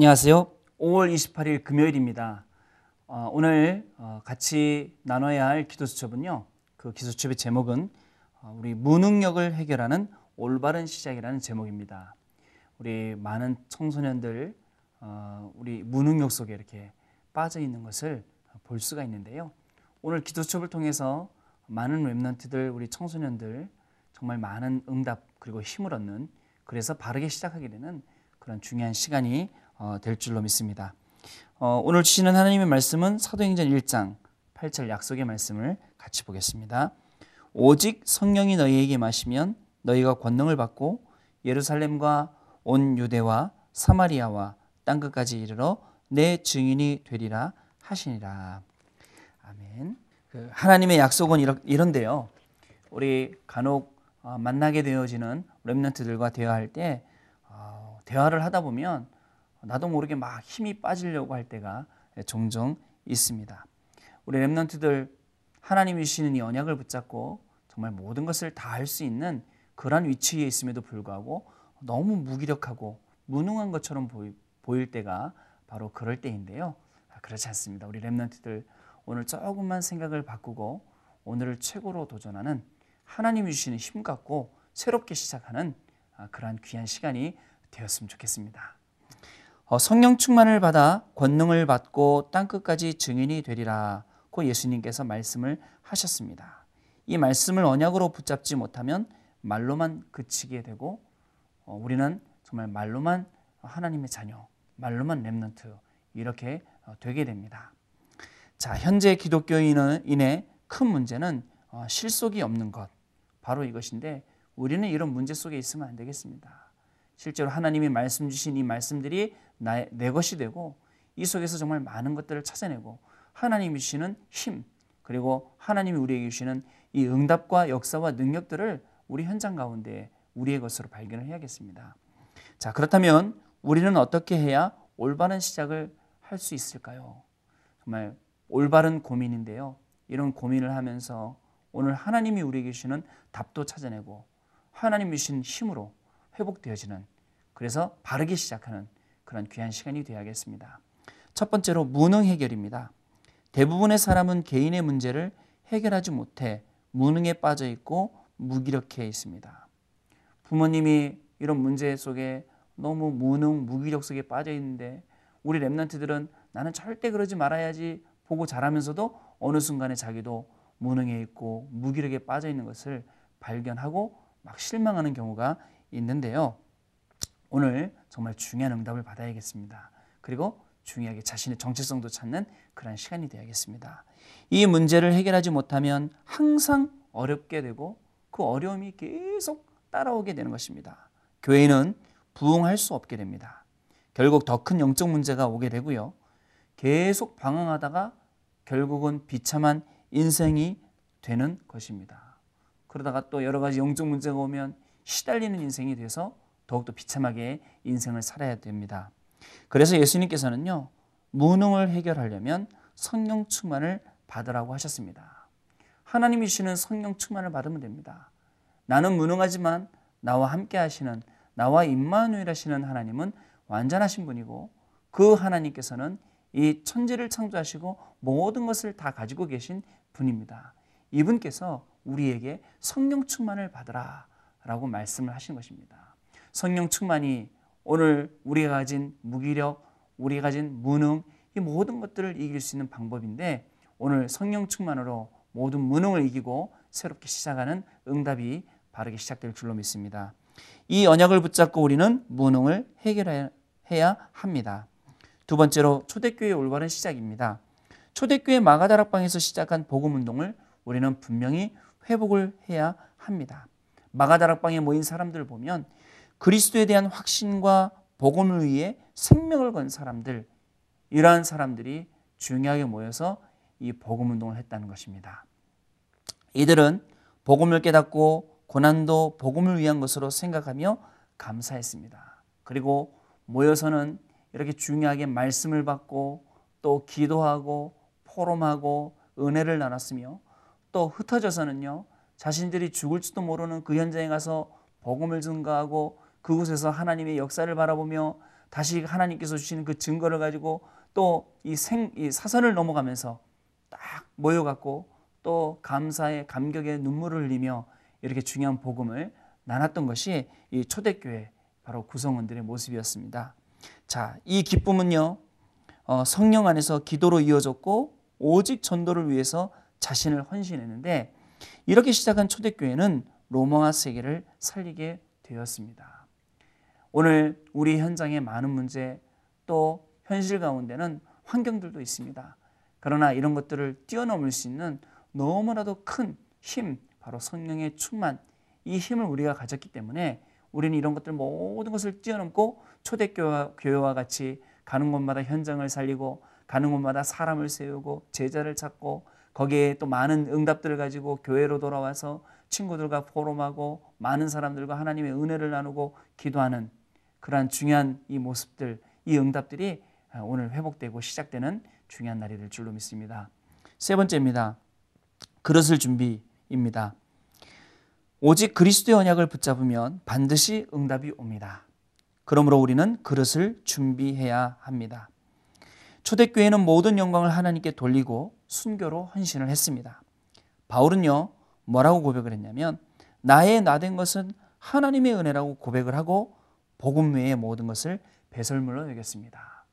안녕하세요. 5월 28일 금요일입니다. 어, 오늘 어, 같이 나눠야 할 기도 수첩은요. 그 기도 수첩의 제목은 어, 우리 무능력을 해결하는 올바른 시작이라는 제목입니다. 우리 많은 청소년들 어, 우리 무능력 속에 이렇게 빠져 있는 것을 볼 수가 있는데요. 오늘 기도 수첩을 통해서 많은 랩런트들 우리 청소년들 정말 많은 응답 그리고 힘을 얻는 그래서 바르게 시작하게 되는 그런 중요한 시간이 어, 될 줄로 믿습니다. 어, 오늘 주시는 하나님의 말씀은 사도행전 1장 8절 약속의 말씀을 같이 보겠습니다. 오직 성령이 너희에게 마시면 너희가 권능을 받고 예루살렘과 온 유대와 사마리아와 땅 끝까지 이르러 내 증인이 되리라 하시니라. 아멘. 그 하나님의 약속은 이런데요. 우리 간혹 어, 만나게 되어지는 렘넌트들과 대화할 때 대화를 하다 보면 나도 모르게 막 힘이 빠지려고 할 때가 종종 있습니다. 우리 랩런트들 하나님이 주시는 이 언약을 붙잡고 정말 모든 것을 다 할 수 있는 그러한 위치에 있음에도 불구하고 너무 무기력하고 무능한 것처럼 보일 때가 바로 그럴 때인데요. 아, 그렇지 않습니다. 우리 랩런트들 오늘 조금만 생각을 바꾸고 오늘을 최고로 도전하는 하나님이 주시는 힘 갖고 새롭게 시작하는 아, 그러한 귀한 시간이 되었으면 좋겠습니다. 어, 성령 충만을 받아 권능을 받고 땅 끝까지 증인이 되리라고 예수님께서 말씀을 하셨습니다. 이 말씀을 언약으로 붙잡지 못하면 말로만 그치게 되고 어, 우리는 정말 말로만 하나님의 자녀, 말로만 렘넌트 이렇게 어, 되게 됩니다. 자, 현재 기독교인의 큰 문제는 실속이 없는 것 바로 이것인데 우리는 이런 문제 속에 있으면 안 되겠습니다. 실제로 하나님이 말씀 주신 이 말씀들이 나의, 내 것이 되고 이 속에서 정말 많은 것들을 찾아내고 하나님이 주시는 힘 그리고 하나님이 우리에게 주시는 이 응답과 역사와 능력들을 우리 현장 가운데 우리의 것으로 발견을 해야겠습니다. 자, 그렇다면 우리는 어떻게 해야 올바른 시작을 할 수 있을까요? 정말 올바른 고민인데요. 이런 고민을 하면서 오늘 하나님이 우리에게 주시는 답도 찾아내고 하나님이 주신 힘으로 회복되어지는 그래서 바르게 시작하는 그런 귀한 시간이 되어야겠습니다. 첫 번째로 무능 해결입니다. 대부분의 사람은 개인의 문제를 해결하지 못해 무능에 빠져 있고 무기력해 있습니다. 부모님이 이런 문제 속에 너무 무능, 무기력 속에 빠져 있는데 우리 랩런트들은 나는 절대 그러지 말아야지 보고 자라면서도 어느 순간에 자기도 무능해 있고 무기력에 빠져 있는 것을 발견하고 막 실망하는 경우가 있는데요. 오늘 정말 중요한 응답을 받아야겠습니다. 그리고 중요하게 자신의 정체성도 찾는 그런 시간이 되어야겠습니다. 이 문제를 해결하지 못하면 항상 어렵게 되고 그 어려움이 계속 따라오게 되는 것입니다. 교회는 부흥할 수 없게 됩니다. 결국 더 큰 영적 문제가 오게 되고요. 계속 방황하다가 결국은 비참한 인생이 되는 것입니다. 그러다가 또 여러 가지 영적 문제가 오면 시달리는 인생이 돼서 더욱더 비참하게 인생을 살아야 됩니다. 그래서 예수님께서는요, 무능을 해결하려면 성령 충만을 받으라고 하셨습니다. 하나님이 주시는 성령 충만을 받으면 됩니다. 나는 무능하지만 나와 함께 하시는 나와 임마누엘 하시는 하나님은 완전하신 분이고 그 하나님께서는 이 천지를 창조하시고 모든 것을 다 가지고 계신 분입니다. 이분께서 우리에게 성령 충만을 받으라 라고 말씀을 하신 것입니다. 성령 충만이 오늘 우리가 가진 무기력, 우리가 가진 무능, 이 모든 것들을 이길 수 있는 방법인데 오늘 성령 충만으로 모든 무능을 이기고 새롭게 시작하는 응답이 바르게 시작될 줄로 믿습니다. 이 언약을 붙잡고 우리는 무능을 해결해야 합니다. 두 번째로 초대교회 올바른 시작입니다. 초대교회 마가다락방에서 시작한 복음 운동을 우리는 분명히 회복을 해야 합니다. 마가다락방에 모인 사람들 보면 그리스도에 대한 확신과 복음을 위해 생명을 건 사람들 이러한 사람들이 중요하게 모여서 이 복음 운동을 했다는 것입니다. 이들은 복음을 깨닫고 고난도 복음을 위한 것으로 생각하며 감사했습니다. 그리고 모여서는 이렇게 중요하게 말씀을 받고 또 기도하고 포럼하고 은혜를 나눴으며 또 흩어져서는요 자신들이 죽을지도 모르는 그 현장에 가서 복음을 증가하고 그곳에서 하나님의 역사를 바라보며 다시 하나님께서 주시는 그 증거를 가지고 또 이 생, 이 사선을 넘어가면서 딱 모여갖고 또 감사의 감격의 눈물을 흘리며 이렇게 중요한 복음을 나눴던 것이 이 초대교회 바로 구성원들의 모습이었습니다. 자, 이 기쁨은요, 어, 성령 안에서 기도로 이어졌고 오직 전도를 위해서 자신을 헌신했는데 이렇게 시작한 초대교회는 로마와 세계를 살리게 되었습니다. 오늘 우리 현장의 많은 문제 또 현실 가운데는 환경들도 있습니다. 그러나 이런 것들을 뛰어넘을 수 있는 너무나도 큰 힘, 바로 성령의 충만, 이 힘을 우리가 가졌기 때문에 우리는 이런 것들 모든 것을 뛰어넘고 초대교회와 같이 가는 곳마다 현장을 살리고 가는 곳마다 사람을 세우고 제자를 찾고 거기에 또 많은 응답들을 가지고 교회로 돌아와서 친구들과 포럼하고 많은 사람들과 하나님의 은혜를 나누고 기도하는 그러한 중요한 이 모습들, 이 응답들이 오늘 회복되고 시작되는 중요한 날이 될 줄로 믿습니다. 세 번째입니다. 그릇을 준비입니다. 오직 그리스도의 언약을 붙잡으면 반드시 응답이 옵니다. 그러므로 우리는 그릇을 준비해야 합니다. 초대교회는 모든 영광을 하나님께 돌리고 순교로 헌신을 했습니다. 바울은요, 뭐라고 고백을 했냐면, 나의 나된 것은 하나님의 은혜라고 고백을 하고, 복음 외의 모든 것을 배설물로 여겼습니다.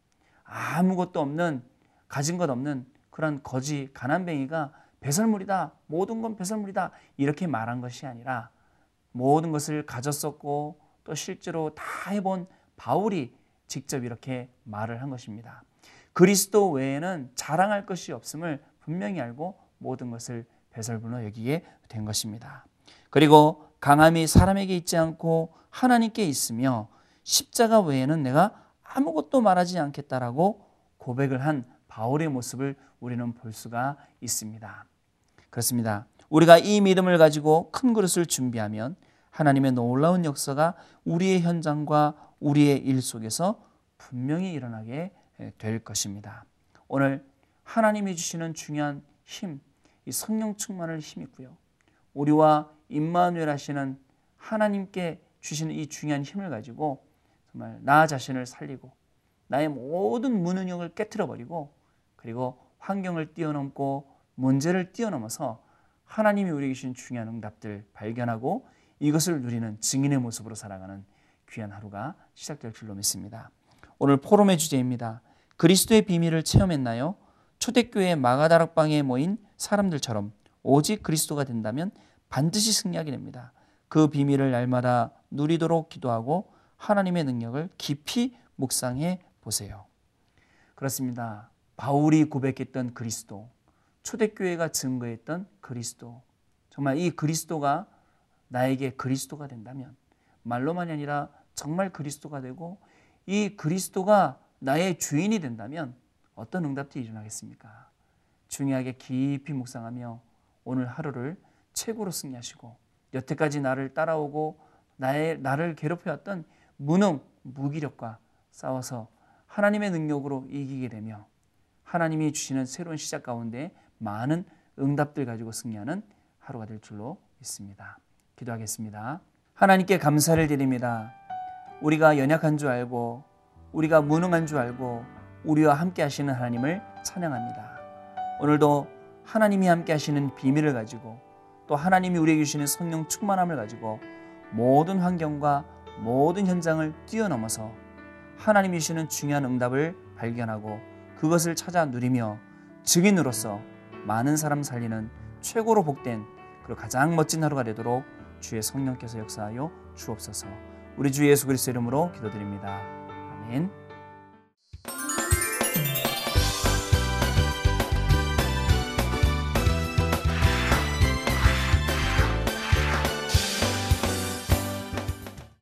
아무것도 없는, 가진 것 없는 그런 거지, 가난뱅이가 배설물이다. 모든 건 배설물이다. 이렇게 말한 것이 아니라 모든 것을 가졌었고 또 실제로 다 해본 바울이 직접 이렇게 말을 한 것입니다. 그리스도 외에는 자랑할 것이 없음을 분명히 알고 모든 것을 배설물로 여기게 된 것입니다. 그리고 강함이 사람에게 있지 않고 하나님께 있으며 십자가 외에는 내가 아무것도 말하지 않겠다라고 고백을 한 바울의 모습을 우리는 볼 수가 있습니다. 그렇습니다. 우리가 이 믿음을 가지고 큰 그릇을 준비하면 하나님의 놀라운 역사가 우리의 현장과 우리의 일 속에서 분명히 일어나게 될 것입니다. 오늘 하나님이 주시는 중요한 힘, 이 성령 충만을 힘있고요. 우리와 임마누엘 하시는 하나님께 주시는 이 중요한 힘을 가지고 정말 나 자신을 살리고 나의 모든 무능력을 깨뜨려 버리고 그리고 환경을 뛰어넘고 문제를 뛰어넘어서 하나님이 우리에게 주신 중요한 응답들 발견하고 이것을 누리는 증인의 모습으로 살아가는 귀한 하루가 시작될 줄로 믿습니다. 오늘 포럼의 주제입니다. 그리스도의 비밀을 체험했나요? 초대교회 마가다락방에 모인 사람들처럼 오직 그리스도가 된다면 반드시 승리하게 됩니다. 그 비밀을 날마다 누리도록 기도하고 하나님의 능력을 깊이 묵상해 보세요. 그렇습니다. 바울이 고백했던 그리스도, 초대교회가 증거했던 그리스도. 정말 이 그리스도가 나에게 그리스도가 된다면 말로만이 아니라 정말 그리스도가 되고 이 그리스도가 나의 주인이 된다면 어떤 응답들이 일어나겠습니까? 중요하게 깊이 묵상하며 오늘 하루를 최고로 승리하시고 여태까지 나를 따라오고 나의 나를 괴롭혀왔던 무능 무기력과 싸워서 하나님의 능력으로 이기게 되며 하나님이 주시는 새로운 시작 가운데 많은 응답들 가지고 승리하는 하루가 될 줄로 믿습니다. 기도하겠습니다. 하나님께 감사를 드립니다. 우리가 연약한 줄 알고 우리가 무능한 줄 알고 우리와 함께 하시는 하나님을 찬양합니다. 오늘도 하나님이 함께 하시는 비밀을 가지고 또 하나님이 우리에게 주시는 성령 충만함을 가지고 모든 환경과 모든 현장을 뛰어넘어서 하나님이 주시는 중요한 응답을 발견하고 그것을 찾아 누리며 증인으로서 많은 사람 살리는 최고로 복된 그리고 가장 멋진 하루가 되도록 주의 성령께서 역사하여 주옵소서. 우리 주 예수 그리스도 이름으로 기도드립니다. 아멘.